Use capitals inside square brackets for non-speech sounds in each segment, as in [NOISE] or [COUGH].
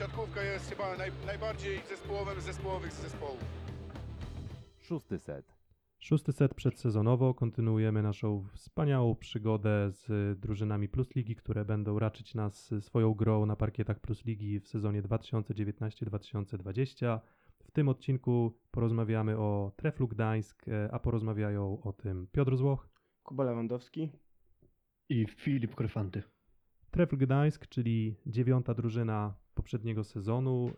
siatkówka jest chyba naj, najbardziej zespołowym z zespołowych z zespołów. Szósty set. Szósty set przedsezonowo. Kontynuujemy naszą wspaniałą przygodę z drużynami Plus Ligi, które będą raczyć nas swoją grą na parkietach Plus Ligi w sezonie 2019-2020. W tym odcinku porozmawiamy o Treflu Gdańsk, e, a porozmawiają o tym Piotr Złoch, Kuba Lewandowski. i Filip Korfanty. Trefl Gdańsk, czyli dziewiąta drużyna poprzedniego sezonu.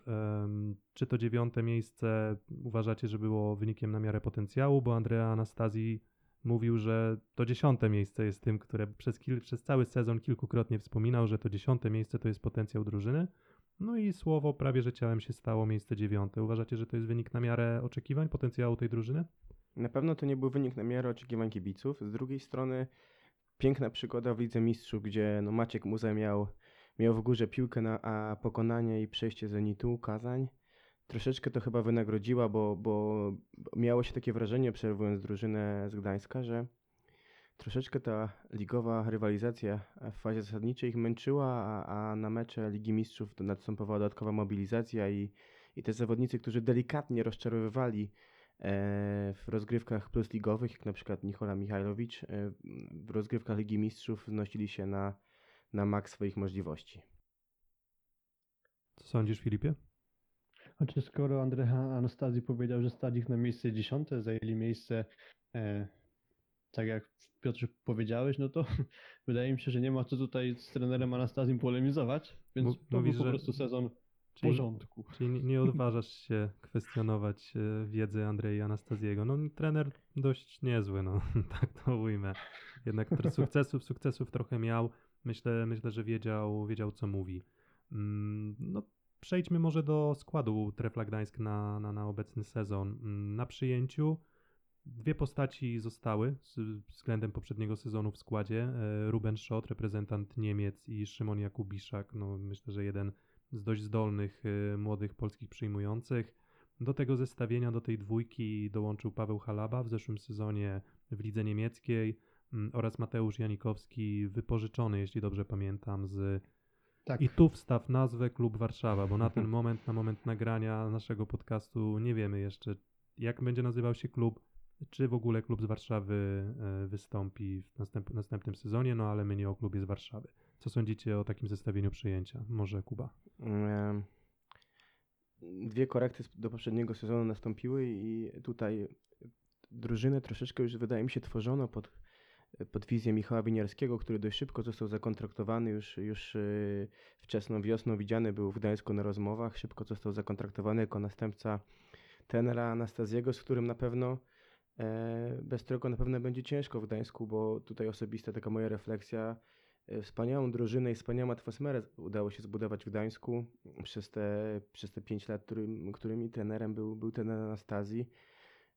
Czy to dziewiąte miejsce uważacie, że było wynikiem na miarę potencjału? Bo Andrea Anastazji mówił, że to dziesiąte miejsce jest tym, które przez, kil- przez cały sezon kilkukrotnie wspominał, że to dziesiąte miejsce to jest potencjał drużyny. No i słowo prawie, że ciałem się stało miejsce dziewiąte. Uważacie, że to jest wynik na miarę oczekiwań, potencjału tej drużyny? Na pewno to nie był wynik na miarę oczekiwań kibiców. Z drugiej strony piękna przygoda w Lidze Mistrzów, gdzie no Maciek Muze miał, miał w górze piłkę na a pokonanie i przejście Zenitu, Kazań. Troszeczkę to chyba wynagrodziła, bo, bo miało się takie wrażenie, obserwując drużynę z Gdańska, że troszeczkę ta ligowa rywalizacja w fazie zasadniczej ich męczyła, a, a na mecze Ligi Mistrzów to następowała dodatkowa mobilizacja i, i te zawodnicy, którzy delikatnie rozczarowywali e, w rozgrywkach plusligowych, jak na przykład Nikola Michajlowicz, e, w rozgrywkach Ligi Mistrzów wznosili się na, na maks swoich możliwości. Co sądzisz, Filipie? Znaczy, skoro Andrea Anastazji powiedział, że stać ich na miejsce dziesiąte, zajęli miejsce, e, tak jak Piotrze powiedziałeś, no to [LAUGHS] wydaje mi się, że nie ma co tutaj z trenerem Anastazją polemizować, więc to mówisz, był po że- prostu sezon w Czyli- porządku. Czyli nie- nie odważasz się kwestionować e, wiedzy Andrei Anastaziego. No trener dość niezły, no [LAUGHS] tak to ujmę. Jednak sukcesów, sukcesów trochę miał. Myślę, myślę, że wiedział, wiedział co mówi. Mm, No przejdźmy może do składu Trefla Gdańsk na, na, na obecny sezon. Mm, Na przyjęciu dwie postaci zostały z względem poprzedniego sezonu w składzie. E, Ruben Schott, reprezentant Niemiec i Szymon Jakubiszak. No myślę, że jeden z dość zdolnych y, młodych polskich przyjmujących. Do tego zestawienia, do tej dwójki dołączył Paweł Halaba w zeszłym sezonie w lidze niemieckiej oraz Mateusz Janikowski, wypożyczony, jeśli dobrze pamiętam, z Tak, i tu wstaw nazwę Klub Warszawa, bo na ten [LAUGHS] moment, na moment nagrania naszego podcastu nie wiemy jeszcze, jak będzie nazywał się klub, czy w ogóle klub z Warszawy e, wystąpi w następ, następnym sezonie, no ale my nie o klubie z Warszawy. Co sądzicie o takim zestawieniu przyjęcia? Może Kuba? Em, Dwie korekty do poprzedniego sezonu nastąpiły i tutaj drużynę troszeczkę już wydaje mi się tworzono pod, pod wizję Michała Winiarskiego, który dość szybko został zakontraktowany już, już y, wczesną wiosną widziany był w Gdańsku na rozmowach, szybko został zakontraktowany jako następca tenera Anastaziego, z którym na pewno e, bez którego na pewno będzie ciężko w Gdańsku, bo tutaj osobista taka moja refleksja E, Wspaniałą drużynę i wspaniałą atmosferę udało się zbudować w Gdańsku przez te, przez te lat, którym, którymi trenerem był, był trener Anastazji.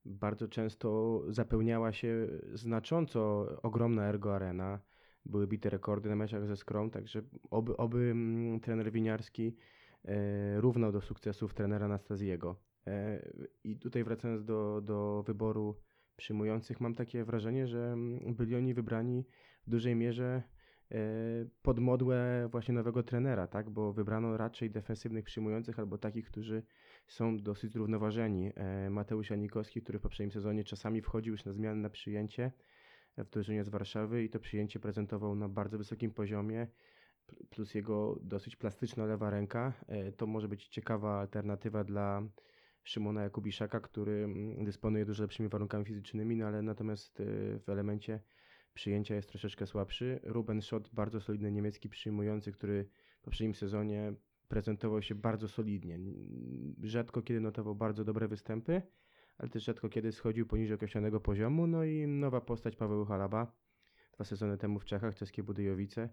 Bardzo często zapełniała się znacząco ogromna Ergo Arena. Były bite rekordy na meczach ze Skrom, także oby, oby mm, trener Winiarski e, równał do sukcesów trenera Anastazjego. E, I tutaj wracając do, do wyboru przyjmujących, mam takie wrażenie, że mm, byli oni wybrani w dużej mierze pod modłę właśnie nowego trenera, tak? Bo wybrano raczej defensywnych przyjmujących albo takich, którzy są dosyć zrównoważeni. E, Mateusz Janikowski, który w poprzednim sezonie czasami wchodził już na zmianę na przyjęcie w drużynie z Warszawy i to przyjęcie prezentował na bardzo wysokim poziomie, pl- plus jego dosyć plastyczna lewa ręka. E, To może być ciekawa alternatywa dla Szymona Jakubiszaka, który mm, dysponuje dużo lepszymi warunkami fizycznymi, no ale natomiast e, w elemencie przyjęcia jest troszeczkę słabszy. Ruben Schott, bardzo solidny niemiecki przyjmujący, który w poprzednim sezonie prezentował się bardzo solidnie. Rzadko kiedy notował bardzo dobre występy, ale też rzadko kiedy schodził poniżej określonego poziomu. No i nowa postać Paweł Halaba, dwa sezony temu w Czechach, czeskie Budyjowice,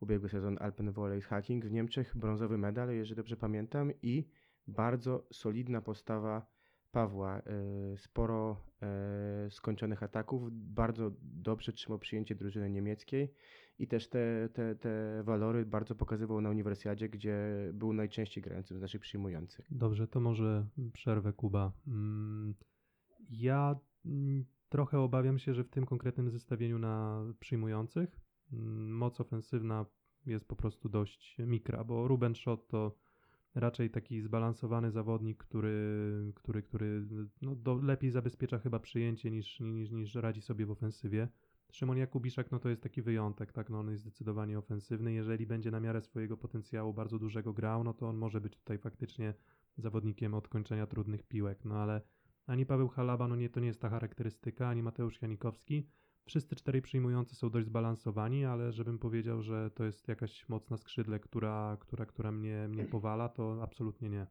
ubiegły sezon Alpen Volley Hacking w Niemczech, brązowy medal, jeżeli dobrze pamiętam, i bardzo solidna postawa Pawła. e, Sporo e, skończonych ataków, bardzo dobrze trzymał przyjęcie drużyny niemieckiej i też te, te, te walory bardzo pokazywał na uniwersjadzie, gdzie był najczęściej grającym z naszych przyjmujących. Dobrze, to może przerwę Kuba. Mm, Ja mm, trochę obawiam się, że w tym konkretnym zestawieniu na przyjmujących mm, moc ofensywna jest po prostu dość mikra, bo Ruben Schott to raczej taki zbalansowany zawodnik, który, który, który no, do, lepiej zabezpiecza chyba przyjęcie niż, niż, niż radzi sobie w ofensywie. Szymon Jakubiszak no to jest taki wyjątek, tak, no on jest zdecydowanie ofensywny. Jeżeli będzie na miarę swojego potencjału bardzo dużego grał, no to on może być tutaj faktycznie zawodnikiem od kończenia trudnych piłek, no ale ani Paweł Halaba, no nie, to nie jest ta charakterystyka, ani Mateusz Janikowski. Wszyscy czterej przyjmujący są dość zbalansowani, ale żebym powiedział, że to jest jakaś mocna skrzydle, która, która, która mnie, mnie powala, to absolutnie nie.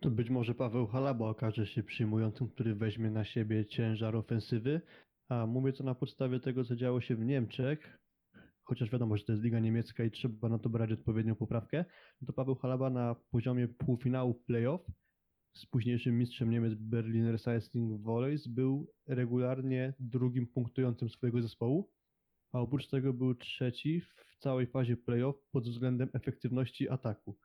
To być może Paweł Halaba okaże się przyjmującym, który weźmie na siebie ciężar ofensywy, a mówię to na podstawie tego, co działo się w Niemczech, chociaż wiadomo, że to jest Liga Niemiecka i trzeba na to brać odpowiednią poprawkę, to Paweł Halaba na poziomie półfinałów playoff z późniejszym mistrzem Niemiec Berliner Seiling Volleys był regularnie drugim punktującym swojego zespołu, a oprócz tego był trzeci w całej fazie playoff pod względem efektywności ataku.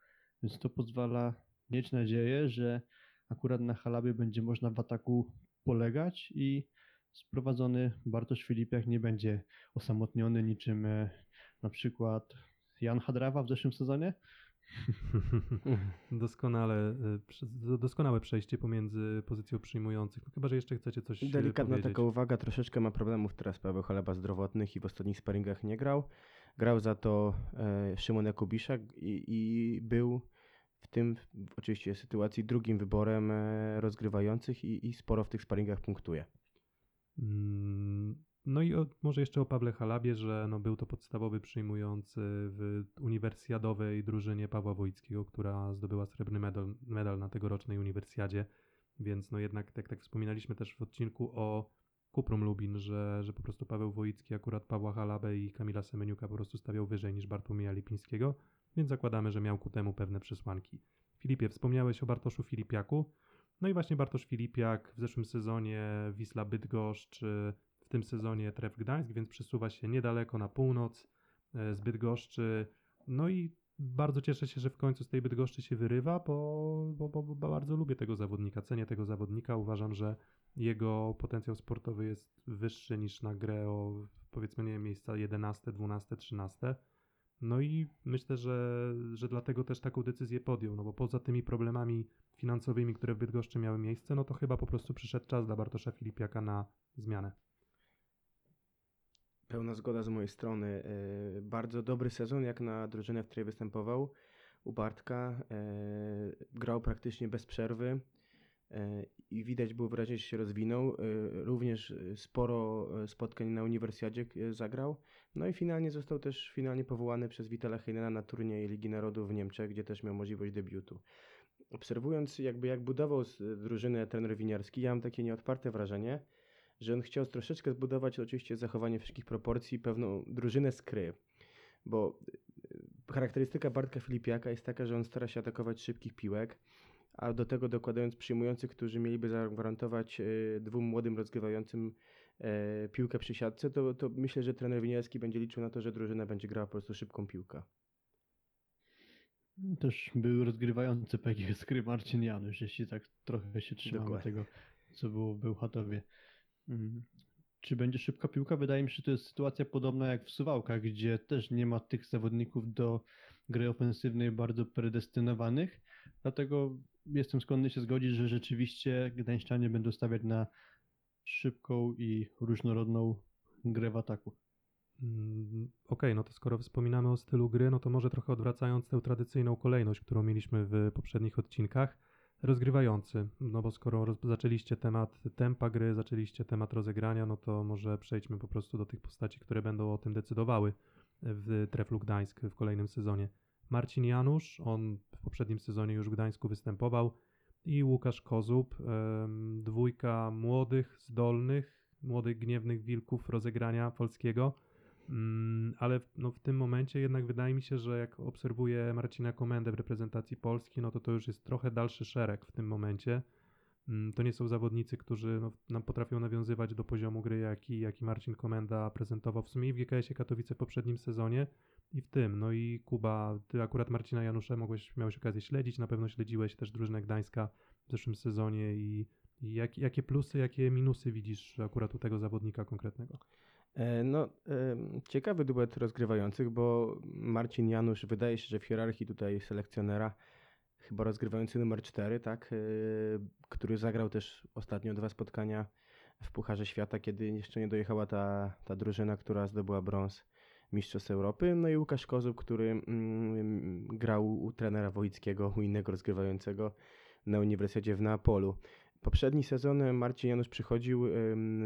Więc to pozwala mieć nadzieję, że akurat na Halabie będzie można w ataku polegać i sprowadzony Bartosz Filipiak nie będzie osamotniony niczym e, na przykład Jan Hadrawa w zeszłym sezonie. [LAUGHS] Doskonale, prze- doskonałe przejście pomiędzy pozycją przyjmujących. No chyba, że jeszcze chcecie coś y, Delikatna powiedzieć. taka uwaga, troszeczkę ma problemów teraz Paweł Chaleba zdrowotnych i w ostatnich sparingach nie grał. Grał za to e, Szymon Jakubiszak i, i był w tym w, oczywiście sytuacji drugim wyborem e, rozgrywających i, i sporo w tych sparingach punktuje. Mm, No i o, może jeszcze o Pawle Halabie, że no był to podstawowy przyjmujący w uniwersjadowej drużynie Pawła Wojckiego, która zdobyła srebrny medal, medal na tegorocznej uniwersjadzie, więc no jednak tak, tak wspominaliśmy też w odcinku o Kuprum Lubin, że, że po prostu Paweł Wojicki akurat Pawła Halabę i Kamila Semeniuka po prostu stawiał wyżej niż Bartłomieja Lipińskiego, więc zakładamy, że miał ku temu pewne przesłanki. Filipie, wspomniałeś o Bartoszu Filipiaku, no i właśnie Bartosz Filipiak w zeszłym sezonie Wisla Bydgoszcz, y, tym sezonie Tref Gdańsk, więc przesuwa się niedaleko na północ e, z Bydgoszczy. No i bardzo cieszę się, że w końcu z tej Bydgoszczy się wyrywa, bo, bo, bo, bardzo lubię tego zawodnika, cenię tego zawodnika. Uważam, że jego potencjał sportowy jest wyższy niż na grę o powiedzmy nie wiem, miejsca 11, 12, 13. No i myślę, że, że dlatego też taką decyzję podjął, no bo poza tymi problemami finansowymi, które w Bydgoszczy miały miejsce, no to chyba po prostu przyszedł czas dla Bartosza Filipiaka na zmianę. Pełna zgoda z mojej strony. E, Bardzo dobry sezon, jak na drużynę, w której występował u Bartka. E, Grał praktycznie bez przerwy e, i widać było wyraźnie, że się rozwinął. Również sporo spotkań na uniwersjadzie zagrał. No i finalnie został też finalnie powołany przez Witala Heinena na turniej Ligi Narodów w Niemczech, gdzie też miał możliwość debiutu. Obserwując jakby jak budował drużynę trener winiarski, ja mam takie nieodparte wrażenie, że on chciał troszeczkę zbudować oczywiście zachowanie wszystkich proporcji, pewną drużynę z kry. Bo y, charakterystyka Bartka Filipiaka jest taka, że on stara się atakować szybkich piłek, a do tego dokładając przyjmujących, którzy mieliby zagwarantować y, dwóm młodym rozgrywającym e, piłkę przy siatce, to, to myślę, że trener Winiarski będzie liczył na to, że drużyna będzie grała po prostu szybką piłkę. Też był rozgrywający PGS Marcin Janusz, jeśli tak trochę się trzymamy Dokładnie. tego, co było w Bełchatowie. Mm. Czy będzie szybka piłka? Wydaje mi się, że to jest sytuacja podobna jak w Suwałkach, gdzie też nie ma tych zawodników do gry ofensywnej bardzo predestynowanych. Dlatego jestem skłonny się zgodzić, że rzeczywiście Gdańszczanie będą stawiać na szybką i różnorodną grę w ataku. Mm, Okej, no to skoro wspominamy o stylu gry, no to może trochę odwracając tę tradycyjną kolejność, którą mieliśmy w poprzednich odcinkach, rozgrywający. No bo skoro roz- zaczęliście temat tempa gry, zaczęliście temat rozegrania, no to może przejdźmy po prostu do tych postaci, które będą o tym decydowały w Treflu Gdańsk w kolejnym sezonie. Marcin Janusz, on w poprzednim sezonie już w Gdańsku występował i Łukasz Kozub, dwójka młodych, zdolnych, młodych, gniewnych wilków rozegrania polskiego. Mm, ale no w tym momencie jednak wydaje mi się, że jak obserwuję Marcina Komendę w reprezentacji Polski, no to to już jest trochę dalszy szereg w tym momencie. Mm, To nie są zawodnicy, którzy no, nam potrafią nawiązywać do poziomu gry, jaki, jaki Marcin Komenda prezentował w sumie i w GKS-ie Katowice w poprzednim sezonie i w tym. No i Kuba, ty akurat Marcina Janusza mogłeś, miałeś okazję śledzić, na pewno śledziłeś też drużynę Gdańska w zeszłym sezonie i, i jak, jakie plusy, jakie minusy widzisz akurat u tego zawodnika konkretnego? E, No, ciekawy duet rozgrywających, bo Marcin Janusz wydaje się, że w hierarchii tutaj selekcjonera chyba rozgrywający numer 4, tak, e, który zagrał też ostatnio dwa spotkania w Pucharze Świata, kiedy jeszcze nie dojechała ta, ta drużyna, która zdobyła brąz Mistrzostw Europy. No i Łukasz Kozub, który mm, grał u trenera Wojickiego, u innego rozgrywającego na Uniwersytecie w Neapolu. Poprzedni sezon Marcin Janusz przychodził,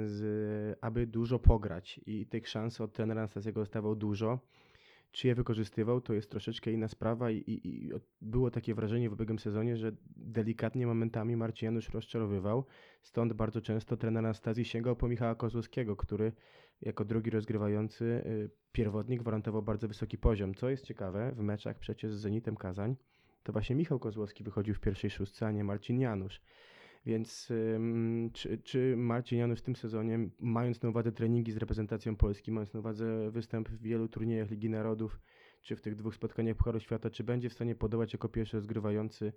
z, aby dużo pograć i tych szans od trenera Anastazjego dostawał dużo. Czy je wykorzystywał, to jest troszeczkę inna sprawa i, i, i było takie wrażenie w ubiegłym sezonie, że delikatnie momentami Marcin Janusz rozczarowywał. Stąd bardzo często trener Anastazji sięgał po Michała Kozłowskiego, który jako drugi rozgrywający y, pierwotnik gwarantował bardzo wysoki poziom. Co jest ciekawe, w meczach przecież z Zenitem Kazań to właśnie Michał Kozłowski wychodził w pierwszej szóstce, a nie Marcin Janusz. Więc czy, czy Marcin Janusz w tym sezonie, mając na uwadze treningi z reprezentacją Polski, mając na uwadze występ w wielu turniejach Ligi Narodów, czy w tych dwóch spotkaniach Pucharu Świata, czy będzie w stanie podołać jako pierwszy rozgrywający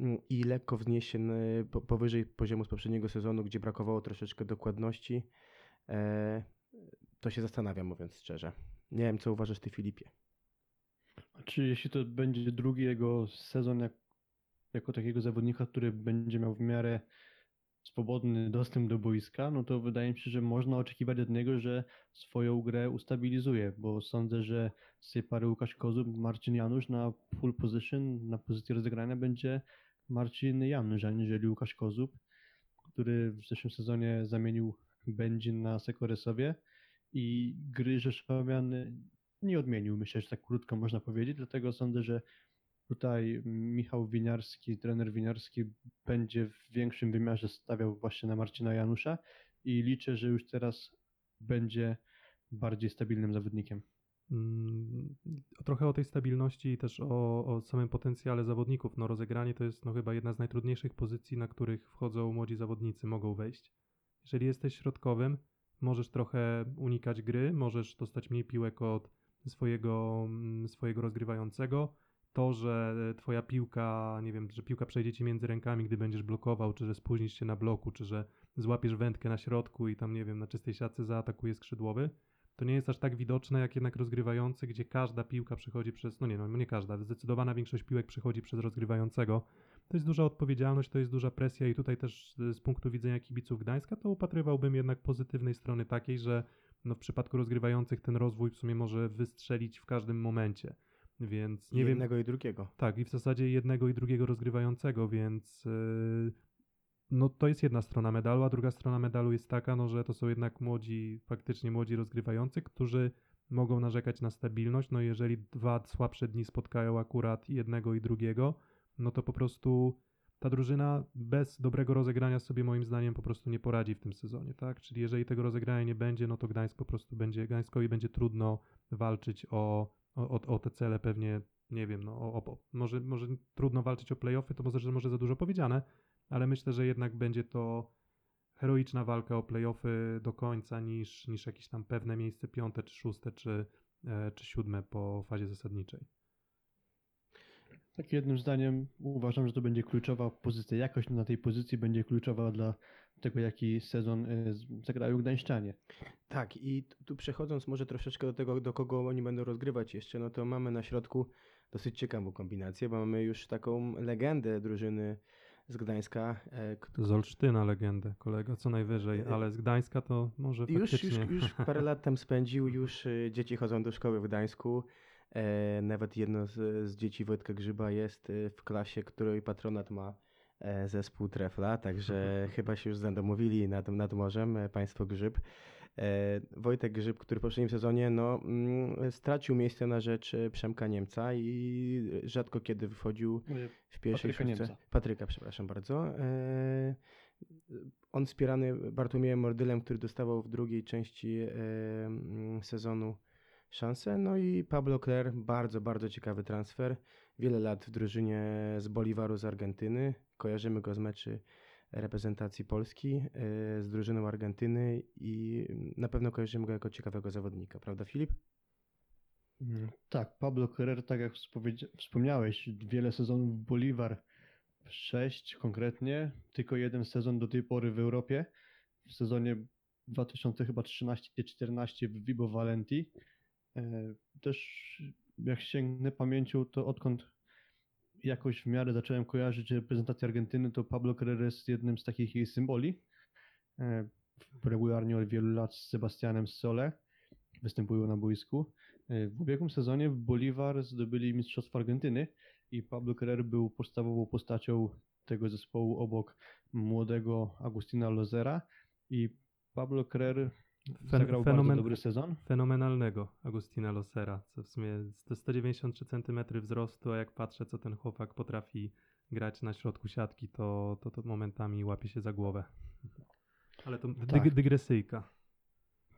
mm, i lekko wznieść się po- powyżej poziomu z poprzedniego sezonu, gdzie brakowało troszeczkę dokładności, e, to się zastanawiam, mówiąc szczerze. Nie wiem, co uważasz ty, Filipie. Czy jeśli to będzie drugi jego sezon jak, jako takiego zawodnika, który będzie miał w miarę swobodny dostęp do boiska, no to wydaje mi się, że można oczekiwać od niego, że swoją grę ustabilizuje, bo sądzę, że z tej pary Łukasz Kozub, Marcin Janusz na full position, na pozycji rozegrania będzie Marcin Janusz, aniżeli Łukasz Kozub, który w zeszłym sezonie zamienił Będzin na Sekoresowie i gry Rzeszowian nie odmienił, myślę, że tak krótko można powiedzieć, dlatego sądzę, że tutaj Michał Winiarski, trener Winiarski będzie w większym wymiarze stawiał właśnie na Marcina Janusza i liczę, że już teraz będzie bardziej stabilnym zawodnikiem. Mm, Trochę o tej stabilności i też o, o samym potencjale zawodników. No, rozegranie to jest no, chyba jedna z najtrudniejszych pozycji, na których wchodzą młodzi zawodnicy, mogą wejść. Jeżeli jesteś środkowym, możesz trochę unikać gry, możesz dostać mniej piłek od swojego, mm, swojego rozgrywającego. To, że twoja piłka, nie wiem, że piłka przejdzie ci między rękami, gdy będziesz blokował, czy że spóźnisz się na bloku, czy że złapiesz wędkę na środku i tam, nie wiem, na czystej siatce zaatakuje skrzydłowy, to nie jest aż tak widoczne jak jednak rozgrywający, gdzie każda piłka przechodzi przez, no nie, no nie każda, zdecydowana większość piłek przechodzi przez rozgrywającego. To jest duża odpowiedzialność, to jest duża presja i tutaj też y, z punktu widzenia kibiców Gdańska to upatrywałbym jednak pozytywnej strony takiej, że no w przypadku rozgrywających ten rozwój w sumie może wystrzelić w każdym momencie. Więc nie wiem, Jednego i drugiego. tak, i w zasadzie jednego i drugiego rozgrywającego, więc yy, no to jest jedna strona medalu, a druga strona medalu jest taka, no, że to są jednak młodzi, faktycznie młodzi rozgrywający, którzy mogą narzekać na stabilność. No jeżeli dwa słabsze dni spotkają akurat jednego i drugiego, no to po prostu ta drużyna bez dobrego rozegrania sobie moim zdaniem po prostu nie poradzi w tym sezonie, tak? Czyli jeżeli tego rozegrania nie będzie, no to Gdańsk po prostu będzie, Gdańskowi będzie trudno walczyć o, o, o, te cele pewnie, nie wiem, no o, o, może, może trudno walczyć o playoffy, to może, że może za dużo powiedziane, ale myślę, że jednak będzie to heroiczna walka o playoffy do końca niż, niż jakieś tam pewne miejsce piąte, czy szóste, czy, e, czy siódme po fazie zasadniczej. Tak jednym zdaniem uważam, że to będzie kluczowa pozycja. Jakość na tej pozycji będzie kluczowa dla tego, jaki sezon y, zagrają Gdańszczanie. Tak, i tu przechodząc może troszeczkę do tego, do kogo oni będą rozgrywać jeszcze, no to mamy na środku dosyć ciekawą kombinację, bo mamy już taką legendę drużyny z Gdańska. E, Z Olsztyna legendę, kolega, co najwyżej, ale z Gdańska to może już, faktycznie... już, już [LAUGHS] parę lat tam spędził, już e, dzieci chodzą do szkoły w Gdańsku. E, nawet jedno z, z dzieci Wojtka Grzyba jest e, w klasie, której patronat ma e, zespół Trefla, także chyba się już zadomowili nad, nad morzem, e, państwo Grzyb. E, Wojtek Grzyb, który w poprzednim sezonie no, mm, stracił miejsce na rzecz e, Przemka Niemca i rzadko kiedy wychodził w pierwszej Patryka szóstce. Niemca. Patryka, przepraszam bardzo. E, on wspierany Bartłomiejem Mordylem, który dostawał w drugiej części e, mm, sezonu szansę. No i Pablo Kler, bardzo, bardzo ciekawy transfer. Wiele lat w drużynie z Boliwaru z Argentyny. Kojarzymy go z meczy reprezentacji Polski e, z drużyną Argentyny i na pewno kojarzymy go jako ciekawego zawodnika, prawda Filip? Mm, Tak, Pablo Carrer, tak jak wspomniałeś, wiele sezonów w Bolivar, sześć konkretnie, tylko jeden sezon do tej pory w Europie. W sezonie 2013-14 w Vibo Valenti. E, Też jak sięgnę pamięcią, to odkąd jakoś w miarę zacząłem kojarzyć reprezentację Argentyny, to Pablo Carrera jest jednym z takich jej symboli. E, Regularnie od wielu lat z Sebastianem Sole występują na boisku. E, W ubiegłym sezonie w Bolivar zdobyli Mistrzostwo Argentyny i Pablo Carrera był podstawową postacią tego zespołu obok młodego Agustina Lozera i Pablo Carrera zagrał bardzo fenomen- dobry sezon. Fenomenalnego Agustina Losera, co w sumie to 193 cm wzrostu, a jak patrzę, co ten chłopak potrafi grać na środku siatki, to, to, to momentami łapie się za głowę. Ale to dyg- Tak. dygresyjka.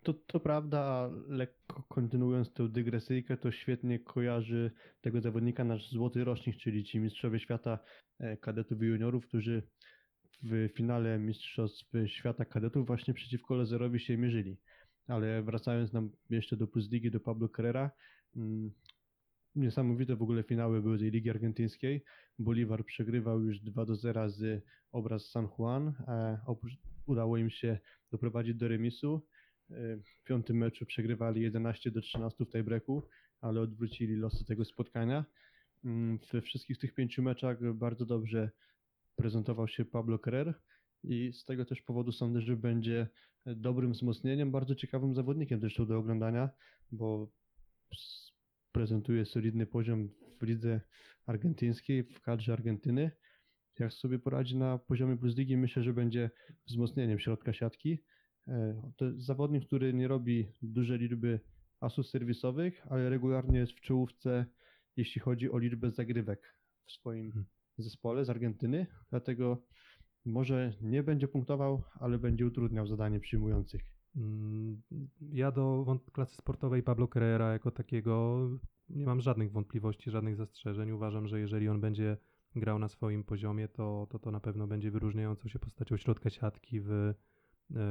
To, to prawda, a lekko kontynuując tę dygresyjkę, to świetnie kojarzy tego zawodnika nasz złoty rocznik, czyli ci mistrzowie świata e, kadetów i juniorów, którzy w finale Mistrzostw Świata Kadetów właśnie przeciwko Lezerowi się mierzyli. Ale wracając nam jeszcze do Plus Ligi, do Pablo Carrera, mm, niesamowite w ogóle finały były tej Ligi Argentyńskiej. Bolivar przegrywał już 2 do 0 z obraz San Juan. Oprócz, udało im się doprowadzić do remisu. E, W piątym meczu przegrywali 11 do 13 w tiebreaku, ale odwrócili losy tego spotkania. Mm, We wszystkich tych pięciu meczach bardzo dobrze prezentował się Pablo Carrer i z tego też powodu sądzę, że będzie dobrym wzmocnieniem, bardzo ciekawym zawodnikiem zresztą do oglądania, bo prezentuje solidny poziom w lidze argentyńskiej, w kadrze Argentyny. Jak sobie poradzi na poziomie Plus Ligi, myślę, że będzie wzmocnieniem środka siatki. E, To jest zawodnik, który nie robi dużej liczby asów serwisowych, ale regularnie jest w czołówce, jeśli chodzi o liczbę zagrywek w swoim Mhm. Zespole z Argentyny, dlatego może nie będzie punktował, ale będzie utrudniał zadanie przyjmujących. Mm, Ja do klasy sportowej Pablo Carrera jako takiego nie mam żadnych wątpliwości, żadnych zastrzeżeń. Uważam, że jeżeli on będzie grał na swoim poziomie, to to, to na pewno będzie wyróżniającą się postacią środka siatki w, e,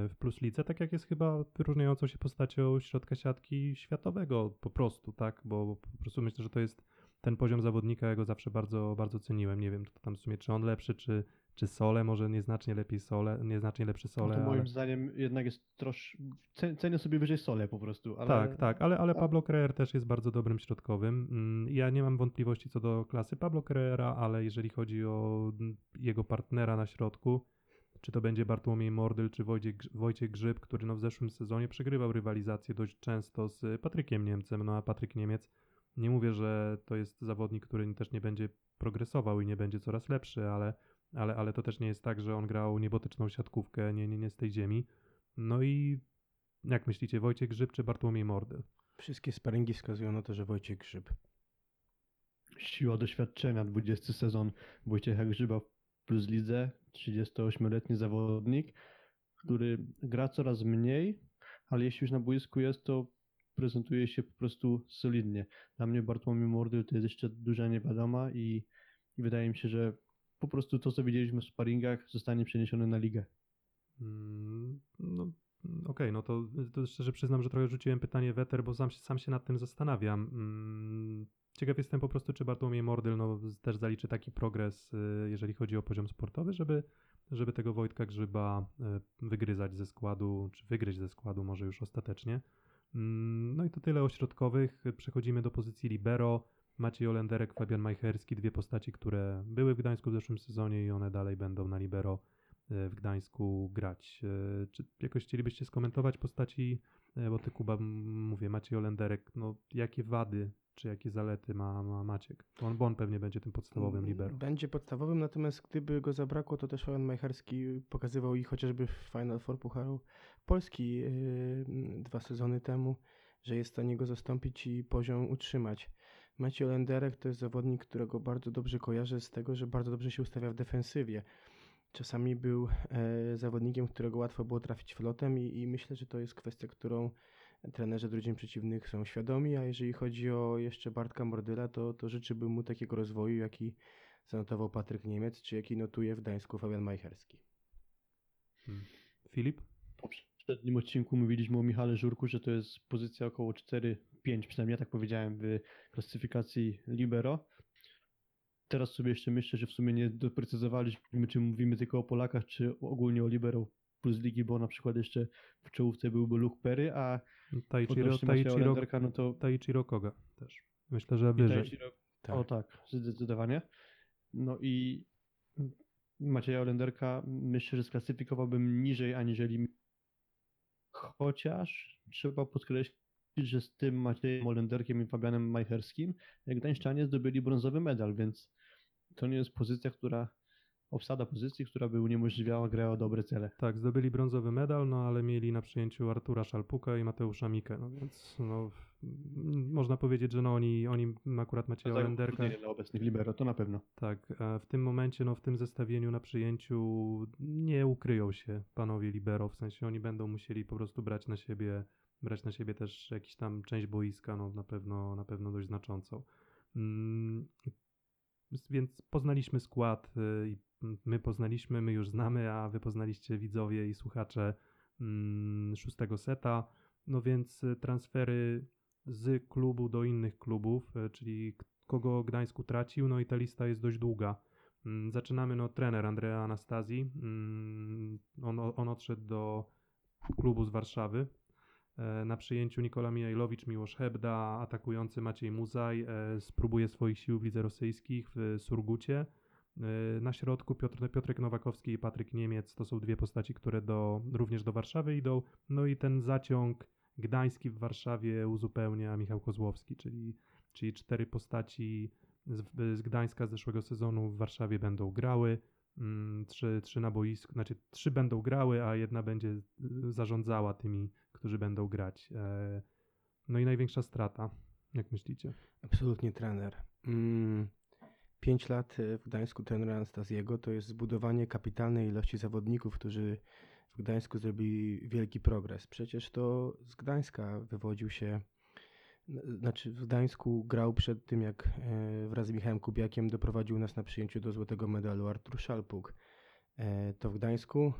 w Plus Lidze, tak jak jest chyba wyróżniającą się postacią środka siatki światowego po prostu, tak? Bo po prostu myślę, że to jest ten poziom zawodnika, ja go zawsze bardzo, bardzo ceniłem. Nie wiem, to tam w sumie, czy on lepszy, czy, czy Sole, może nieznacznie lepiej Sole, nieznacznie lepszy No Sole, to moim ale... zdaniem jednak jest trosz... ce- Cenię sobie wyżej solę po prostu, ale Tak, tak, ale, ale Pablo Creer też jest bardzo dobrym środkowym. Mm, Ja nie mam wątpliwości co do klasy Pablo Creera, ale jeżeli chodzi o mm, jego partnera na środku, czy to będzie Bartłomiej Mordyl, czy Wojciech, Wojciech Grzyb, który no w zeszłym sezonie przegrywał rywalizację dość często z Patrykiem Niemcem, no a Patryk Niemiec, nie mówię, że to jest zawodnik, który też nie będzie progresował i nie będzie coraz lepszy, ale, ale, ale to też nie jest tak, że on grał niebotyczną siatkówkę, nie, nie, nie z tej ziemi. No i jak myślicie, Wojciech Grzyb czy Bartłomiej Mordyl? Wszystkie sparingi wskazują na to, że Wojciech Grzyb. siła doświadczenia, 20 sezon Wojciecha Grzyba w Plus Lidze, 38-letni zawodnik, który gra coraz mniej, ale jeśli już na boisku jest, to prezentuje się po prostu solidnie. Dla mnie Bartłomiej Mordyl to jest jeszcze duża niewiadoma i, i wydaje mi się, że po prostu to, co widzieliśmy w sparingach, zostanie przeniesione na ligę. Mm, No, okej, no to, to szczerze przyznam, że trochę rzuciłem pytanie weter, bo sam, sam się nad tym zastanawiam. Mm, Ciekaw jestem po prostu, czy Bartłomiej Mordyl no, też zaliczy taki progres, y, jeżeli chodzi o poziom sportowy, żeby, żeby tego Wojtka Grzyba y, wygryzać ze składu, czy wygryźć ze składu może już ostatecznie. Mm, No i to tyle o środkowych. Przechodzimy do pozycji libero. Maciej Olenderek, Fabian Majcherski, dwie postaci, które były w Gdańsku w zeszłym sezonie i one dalej będą na libero e, w Gdańsku grać. E, Czy jakoś chcielibyście skomentować postaci, e, bo ty Kuba, mówię, Maciej Olenderek, no jakie wady, czy jakie zalety ma, ma Maciek? On, bo on pewnie będzie tym podstawowym libero. Będzie podstawowym, natomiast gdyby go zabrakło, to też Fabian Majcherski pokazywał i chociażby w Final Four Pucharu Polski yy, dwa sezony temu, że jest w stanie go zastąpić i poziom utrzymać. Maciej Olenderek to jest zawodnik, którego bardzo dobrze kojarzę z tego, że bardzo dobrze się ustawia w defensywie. Czasami był e, zawodnikiem, którego łatwo było trafić flotem i, i myślę, że to jest kwestia, którą trenerzy drużyn przeciwnych są świadomi, a jeżeli chodzi o jeszcze Bartka Mordyla, to, to życzyłbym mu takiego rozwoju, jaki zanotował Patryk Niemiec, czy jaki notuje w Gdańsku Fabian Majcherski. Filip? W poprzednim odcinku mówiliśmy o Michale Żurku, że to jest pozycja około 4-5, przynajmniej ja tak powiedziałem w klasyfikacji Libero. Teraz sobie jeszcze myślę, że w sumie nie doprecyzowaliśmy, czy mówimy tylko o Polakach, czy ogólnie o Libero plus ligi, bo na przykład jeszcze w czołówce byłby Luke Perry, a Taichiro, Taichiro, no to Taichiro Koga też. Myślę, że wyżej. Taichiro Tak. O tak, zdecydowanie. No i Macieja Olenderka myślę, że sklasyfikowałbym niżej aniżeli chociaż trzeba podkreślić, że z tym Maciejem Olenderkiem i Fabianem Majcherskim Gdańszczanie zdobyli brązowy medal, więc to nie jest pozycja, która obsada pozycji, która by uniemożliwiała grę o dobre cele. Tak, zdobyli brązowy medal, no ale mieli na przyjęciu Artura Szalpuka i Mateusza Mikę, no więc no, można powiedzieć, że no oni, oni akurat Olenderka, utrudnienie dla obecnych libero, to na pewno. tak, a w tym momencie, no w tym zestawieniu na przyjęciu nie ukryją się panowie libero, w sensie oni będą musieli po prostu brać na siebie, brać na siebie też jakiś tam część boiska, no na pewno, na pewno dość znaczącą. Mm, Więc poznaliśmy skład y, i my poznaliśmy, my już znamy, a wy poznaliście widzowie i słuchacze mm, szóstego seta. No więc y, transfery z klubu do innych klubów, y, czyli kogo Gdańsku tracił, no i ta lista jest dość długa. Mm, Zaczynamy, no trener Andrea Anastazji. Mm, On, on odszedł do klubu z Warszawy. E, Na przyjęciu Nikola Mijajlowicz, Miłosz Hebda, atakujący Maciej Muzaj e, spróbuje swoich sił w lidze rosyjskich w Surgucie. E, Na środku Piotr, Piotrek Nowakowski i Patryk Niemiec to są dwie postaci, które do, również do Warszawy idą. No i ten zaciąg gdański w Warszawie uzupełnia Michał Kozłowski, czyli, czyli cztery postaci z, z Gdańska z zeszłego sezonu w Warszawie będą grały. Mm, Trzy, trzy na boisku, znaczy trzy będą grały, a jedna będzie zarządzała tymi, którzy będą grać. E, No i największa strata, jak myślicie? Absolutnie trener. Mm, Pięć lat e, w Gdańsku trenera Anastazjego to jest zbudowanie kapitalnej ilości zawodników, którzy w Gdańsku zrobili wielki progres. Przecież to z Gdańska wywodził się, znaczy w Gdańsku grał przed tym, jak e, wraz z Michałem Kubiakiem doprowadził nas na przyjęciu do złotego medalu Artur Szalpuk. E, To w Gdańsku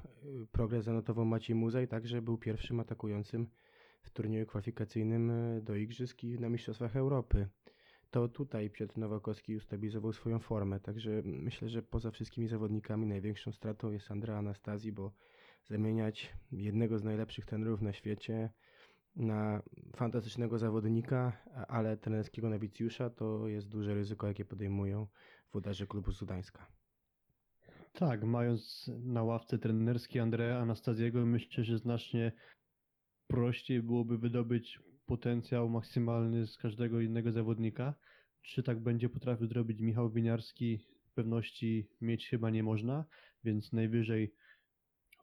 progres zanotował Maciej Muzaj, także był pierwszym atakującym w turnieju kwalifikacyjnym do Igrzysk i na Mistrzostwach Europy. To tutaj Piotr Nowakowski ustabilizował swoją formę, także myślę, że poza wszystkimi zawodnikami największą stratą jest Andrea Anastazji, bo zamieniać jednego z najlepszych trenerów na świecie na fantastycznego zawodnika, ale trenerskiego nowicjusza to jest duże ryzyko, jakie podejmują włodarze klubu z Gdańska. Tak, mając na ławce trenerskiej Andrea Anastazjego, myślę, że znacznie prościej byłoby wydobyć potencjał maksymalny z każdego innego zawodnika. Czy tak będzie potrafił zrobić Michał Winiarski, pewności mieć chyba nie można, więc najwyżej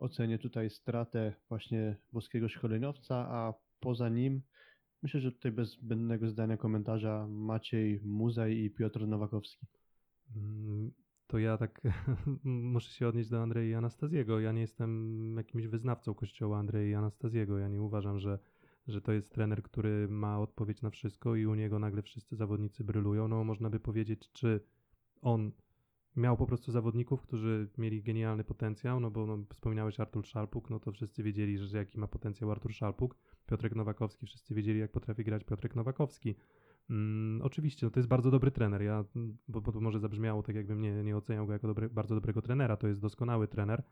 ocenię tutaj stratę właśnie włoskiego szkoleniowca, a poza nim myślę, że tutaj bez zbędnego zdania komentarza Maciej Muzaj i Piotr Nowakowski. Mm, To ja tak [LAUGHS] muszę się odnieść do Andrei Anastazjego. Ja nie jestem jakimś wyznawcą kościoła Andrei Anastazjego. Ja nie uważam, że, że to jest trener, który ma odpowiedź na wszystko i u niego nagle wszyscy zawodnicy brylują. No można by powiedzieć, czy on miał po prostu zawodników, którzy mieli genialny potencjał, no bo no, wspomniałeś Artur Szalpuk, no to wszyscy wiedzieli, że jaki ma potencjał Artur Szalpuk. Piotrek Nowakowski, wszyscy wiedzieli, jak potrafi grać Piotrek Nowakowski. Mm, oczywiście, no to jest bardzo dobry trener. Ja, bo, bo to może zabrzmiało tak, jakbym nie, nie oceniał go jako dobry, bardzo dobrego trenera. To jest doskonały trener,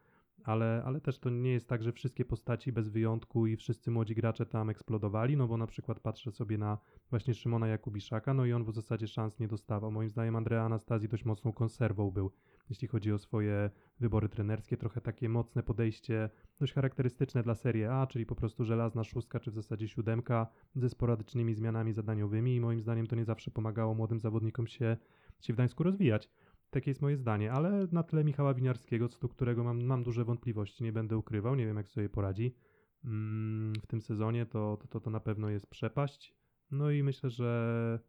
ale, ale też to nie jest tak, że wszystkie postaci bez wyjątku i wszyscy młodzi gracze tam eksplodowali, no bo na przykład patrzę sobie na właśnie Szymona Jakubiszaka, no i on w zasadzie szans nie dostawał. Moim zdaniem Andrea Anastazji dość mocną konserwą był, jeśli chodzi o swoje wybory trenerskie. Trochę takie mocne podejście, dość charakterystyczne dla Serie A, czyli po prostu żelazna szóstka, czy w zasadzie siódemka ze sporadycznymi zmianami zadaniowymi i moim zdaniem to nie zawsze pomagało młodym zawodnikom się, się w Gdańsku rozwijać. Takie jest moje zdanie, ale na tle Michała Winiarskiego, co do którego mam, mam duże wątpliwości, nie będę ukrywał, nie wiem jak sobie poradzi mm, w tym sezonie, to, to, to, na pewno jest przepaść. No i myślę, że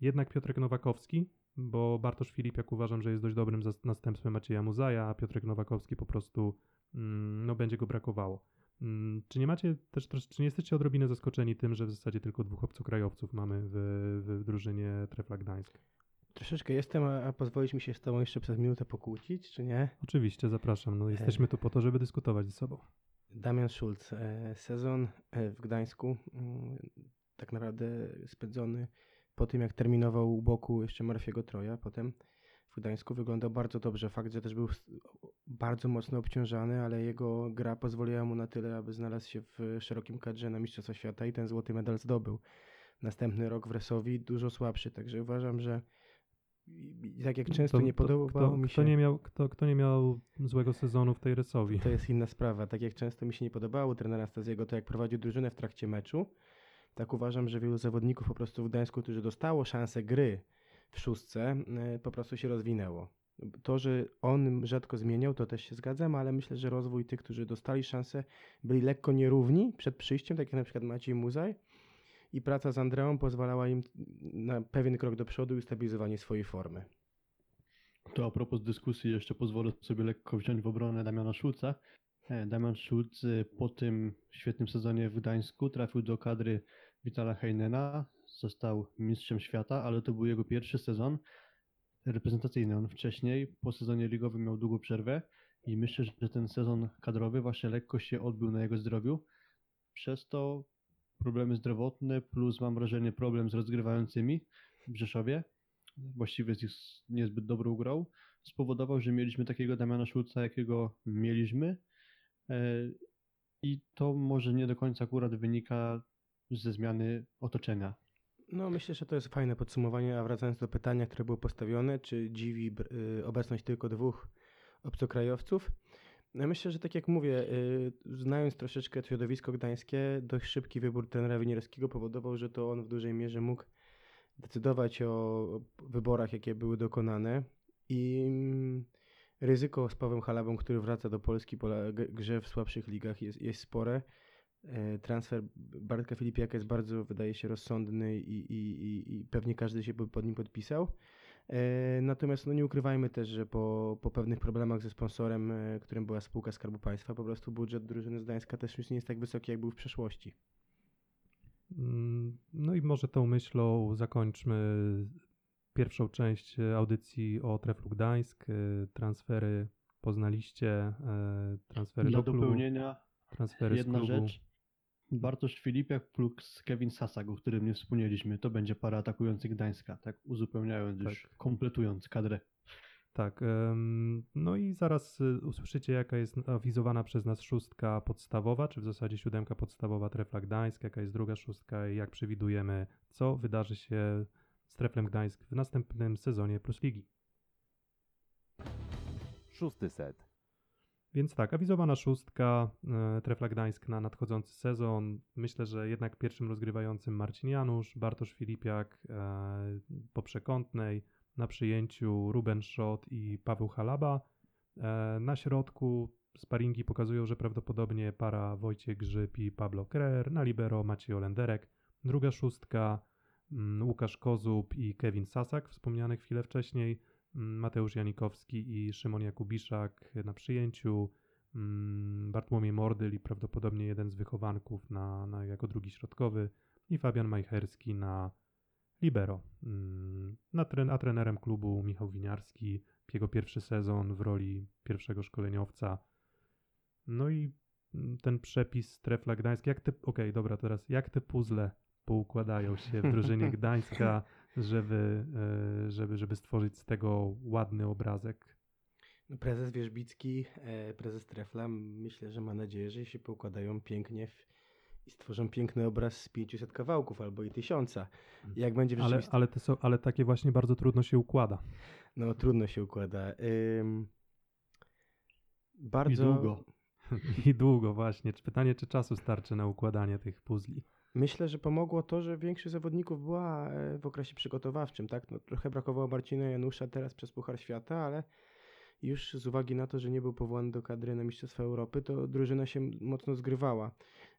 jednak Piotrek Nowakowski, bo Bartosz Filipiak uważam, że jest dość dobrym następstwem Macieja Muzaja, a Piotrek Nowakowski po prostu mm, no, będzie go brakowało. Mm, Czy nie macie też, czy nie jesteście odrobinę zaskoczeni tym, że w zasadzie tylko dwóch obcokrajowców mamy w, w drużynie Trefla Gdańsk? Troszeczkę jestem, a, a pozwolisz mi się z Tobą jeszcze przez minutę pokłócić, czy nie? Oczywiście, zapraszam. No, jesteśmy tu po to, żeby dyskutować ze sobą. Damian Schulz. e, Sezon e, w Gdańsku mm, tak naprawdę spędzony po tym, jak terminował u boku jeszcze Marfiego Troja, potem w Gdańsku. Wyglądał bardzo dobrze. Fakt, że też był bardzo mocno obciążany, ale jego gra pozwoliła mu na tyle, aby znalazł się w szerokim kadrze na Mistrzostwa Świata i ten złoty medal zdobył. Następny rok w Resowi dużo słabszy, także uważam, że i- tak jak często To- nie podobało kto, mi Kto się... nie, miał, kto, kto nie miał złego sezonu w tej Resowi? To jest inna sprawa. Tak jak często mi się nie podobało trenera Staziego, to jak prowadził drużynę w trakcie meczu, tak uważam, że wielu zawodników po prostu w Gdańsku, którzy dostało szansę gry w szóstce, e, po prostu się rozwinęło. To, że on rzadko zmieniał, to też się zgadzam, ale myślę, że rozwój tych, którzy dostali szansę, byli lekko nierówni przed przyjściem, tak jak na przykład Maciej Muzaj. I praca z Andreą pozwalała im na pewien krok do przodu i ustabilizowanie swojej formy. To a propos dyskusji, jeszcze pozwolę sobie lekko wziąć w obronę Damiana Szulca. E, Damian Szulc e, po tym świetnym sezonie w Gdańsku trafił do kadry Witala Heinena, został mistrzem świata, ale to był jego pierwszy sezon reprezentacyjny. On wcześniej po sezonie ligowym miał długą przerwę i myślę, że ten sezon kadrowy właśnie lekko się odbył na jego zdrowiu. Przez to problemy zdrowotne plus mam wrażenie problem z rozgrywającymi w Rzeszowie właściwie z ich niezbyt dobrą grą, spowodował, że mieliśmy takiego Damiana Szulca, jakiego mieliśmy. E, I to może nie do końca akurat wynika ze zmiany otoczenia. No, myślę, że to jest fajne podsumowanie, a wracając do pytania, które było postawione, czy dziwi y, obecność tylko dwóch obcokrajowców? No, myślę, że tak jak mówię, y, znając troszeczkę środowisko gdańskie, dość szybki wybór trenera Winierskiego powodował, że to on w dużej mierze mógł decydować o wyborach, jakie były dokonane i mm, ryzyko z Pawłem Halabą, który wraca do Polski po grze w słabszych ligach jest, jest spore. E, Transfer Bartka Filipiaka jest bardzo, wydaje się, rozsądny i, i, i, i pewnie każdy się pod nim podpisał. E, Natomiast no nie ukrywajmy też, że po, po pewnych problemach ze sponsorem, e, którym była spółka Skarbu Państwa, po prostu budżet drużyny z Gdańska też już nie jest tak wysoki, jak był w przeszłości. Mm, No i może tą myślą zakończmy pierwszą część e, audycji o Treflu Gdańsk. Transfery poznaliście, transfery Dla do klubu, dopełnienia transfery z jedna klubu. rzecz. Bartosz Filipiak plus Kevin Sasak, o którym nie wspomnieliśmy. To będzie para atakujących Gdańska, tak uzupełniając już, Tak. kompletując kadrę. Tak, no i zaraz y, usłyszycie, jaka jest awizowana przez nas szóstka podstawowa, czy w zasadzie siódemka podstawowa Trefla Gdańsk, jaka jest druga szóstka i jak przewidujemy, co wydarzy się z Treflem Gdańsk w następnym sezonie Plus Ligi. Szósty set. Więc tak, awizowana szóstka e, Trefla Gdańsk na nadchodzący sezon. Myślę, że jednak pierwszym rozgrywającym Marcin Janusz, Bartosz Filipiak e, po przekątnej, na przyjęciu Ruben Schott i Paweł Halaba. E, na środku sparingi pokazują, że prawdopodobnie para Wojciech Grzyb i Pablo Kreer, na libero Maciej Olenderek. Druga szóstka mm, Łukasz Kozub i Kevin Sasak, wspomniany chwilę wcześniej. Mm, Mateusz Janikowski i Szymon Jakubiszak na przyjęciu, mm, Bartłomiej Mordyl i prawdopodobnie jeden z wychowanków na, na, jako drugi środkowy. I Fabian Majcherski na libero. Mm, Na tren, a trenerem klubu Michał Winiarski, jego pierwszy sezon w roli pierwszego szkoleniowca. No i ten przepis Trefla Gdańsk, jak te, okej, dobra, teraz jak te puzzle poukładają się w drużynie [LAUGHS] Gdańska, żeby, e, żeby, żeby stworzyć z tego ładny obrazek. Prezes Wierzbicki, e, prezes Trefla, myślę, że ma nadzieję, że się poukładają pięknie w, i stworzą piękny obraz z 500 kawałków albo i tysiąca. Jak będzie Ale, rzeczywistości... ale, są, ale takie właśnie bardzo trudno się układa. No trudno się układa. Ym... Bardzo... I długo. [LAUGHS] I długo właśnie. Czy pytanie, czy czasu starczy na układanie tych puzli? Myślę, że pomogło to, że większość zawodników była e, w okresie przygotowawczym, tak? No, trochę brakowało Marcina Janusza teraz przez Puchar Świata, ale już z uwagi na to, że nie był powołany do kadry na Mistrzostwa Europy, to drużyna się mocno zgrywała.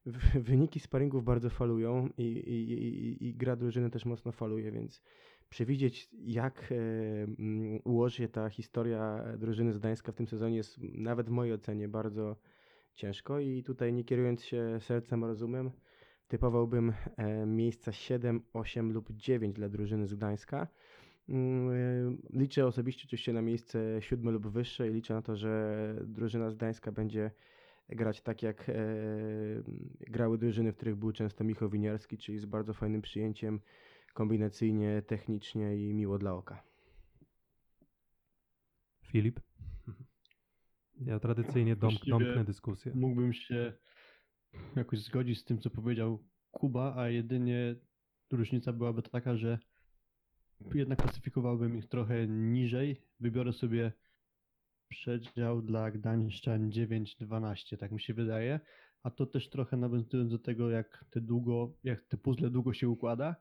[LAUGHS] Wyniki sparingów bardzo falują i, i, i, i gra drużyny też mocno faluje, więc przewidzieć, jak e, mm, ułoży się ta historia drużyny z Gdańska w tym sezonie jest nawet w mojej ocenie bardzo ciężko i tutaj nie kierując się sercem, rozumem, typowałbym e, miejsca 7, 8 lub 9 dla drużyny z Gdańska. Mm, e, Liczę osobiście oczywiście na miejsce siódme lub wyższe i liczę na to, że drużyna z Gdańska będzie grać tak jak e, grały drużyny, w których był często Michał Winiarski, czyli z bardzo fajnym przyjęciem kombinacyjnie, technicznie i miło dla oka. Filip? Ja tradycyjnie dom, domknę dyskusję. Mógłbym się jakoś zgodzić z tym, co powiedział Kuba, a jedynie różnica byłaby taka, że jednak klasyfikowałbym ich trochę niżej. Wybiorę sobie przedział dla Gdańszczan 9-12, tak mi się wydaje. A to też trochę nawiązując do tego, jak te długo, jak te puzzle długo się układa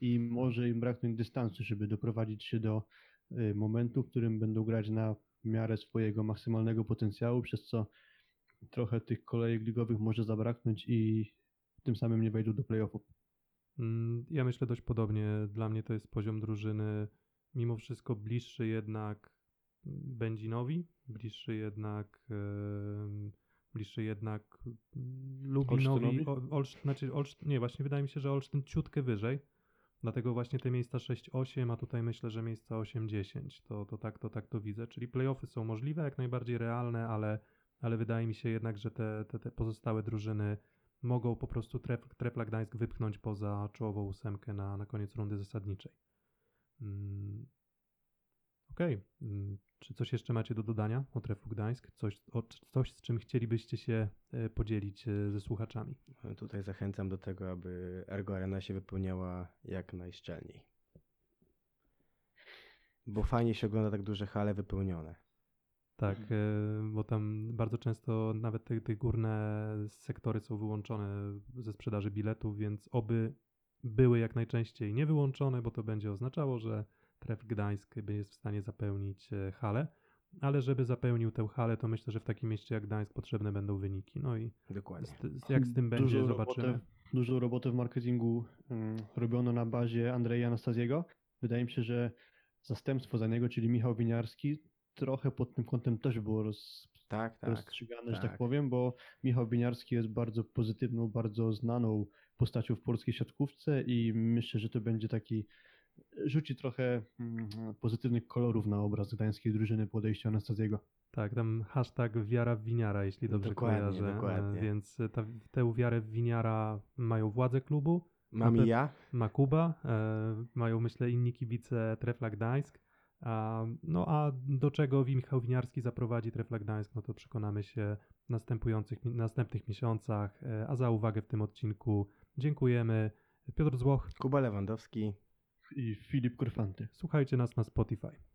i może im braknąć dystansu, żeby doprowadzić się do y, momentu, w którym będą grać na miarę swojego maksymalnego potencjału, przez co trochę tych kolejek ligowych może zabraknąć i tym samym nie wejdą do playoffów. Mm, Ja myślę dość podobnie. Dla mnie to jest poziom drużyny mimo wszystko bliższy jednak Będzinowi, bliższy jednak bliższy jednak Lubinowi, Olsztynowi? O- Olsz, znaczy nie, właśnie wydaje mi się, że Olsztyn ciutkę wyżej. Dlatego właśnie te miejsca 6-8, a tutaj myślę, że miejsca 8-10. To, to, tak, to tak to widzę. Czyli playoffy są możliwe, jak najbardziej realne, ale, ale wydaje mi się jednak, że te, te, te pozostałe drużyny mogą po prostu tref, Trefla Gdańsk wypchnąć poza czołową ósemkę na, na koniec rundy zasadniczej. Mm. Okej. Mm. Czy coś jeszcze macie do dodania o Treflu Gdańsk? Coś, o, coś z czym chcielibyście się e, podzielić e, ze słuchaczami? Tutaj zachęcam do tego, aby Ergo Arena się wypełniała jak najszczelniej. Bo fajnie się ogląda tak duże hale wypełnione. Tak, e, bo tam bardzo często nawet te, te górne sektory są wyłączone ze sprzedaży biletów, więc oby były jak najczęściej nie wyłączone, bo to będzie oznaczało, że Tref Gdańsk jest w stanie zapełnić e, halę, ale żeby zapełnił tę halę, to myślę, że w takim mieście jak Gdańsk potrzebne będą wyniki. No i Dokładnie. z, z, jak z tym będzie, Dużą zobaczymy. Robotę, dużą robotę w marketingu mm, robiono na bazie Andrzeja Anastaziego. Wydaje mi się, że zastępstwo za niego, czyli Michał Winiarski, trochę pod tym kątem też było roz, Tak, tak. rozstrzygane, że tak tak. powiem, bo Michał Winiarski jest bardzo pozytywną, bardzo znaną postacią w polskiej siatkówce i myślę, że to będzie taki rzuci trochę mm, pozytywnych kolorów na obraz gdańskiej drużyny po odejściu Anastaziego. Tak, tam hashtag wiara w winiara, jeśli dobrze Dokładnie, kojarzę. e, dokładnie. Więc ta, tę wiarę w winiara mają władze klubu, Mam i ja. ma Kuba, e, mają myślę inni kibice Trefla Gdańsk. A, no a do czego Michał Winiarski zaprowadzi Trefla Gdańsk, no to przekonamy się w następujących, następnych miesiącach. E, a za uwagę w tym odcinku dziękujemy. Piotr Złoch, Kuba Lewandowski. I Filip Kurfanty. słuchajcie nas na Spotify.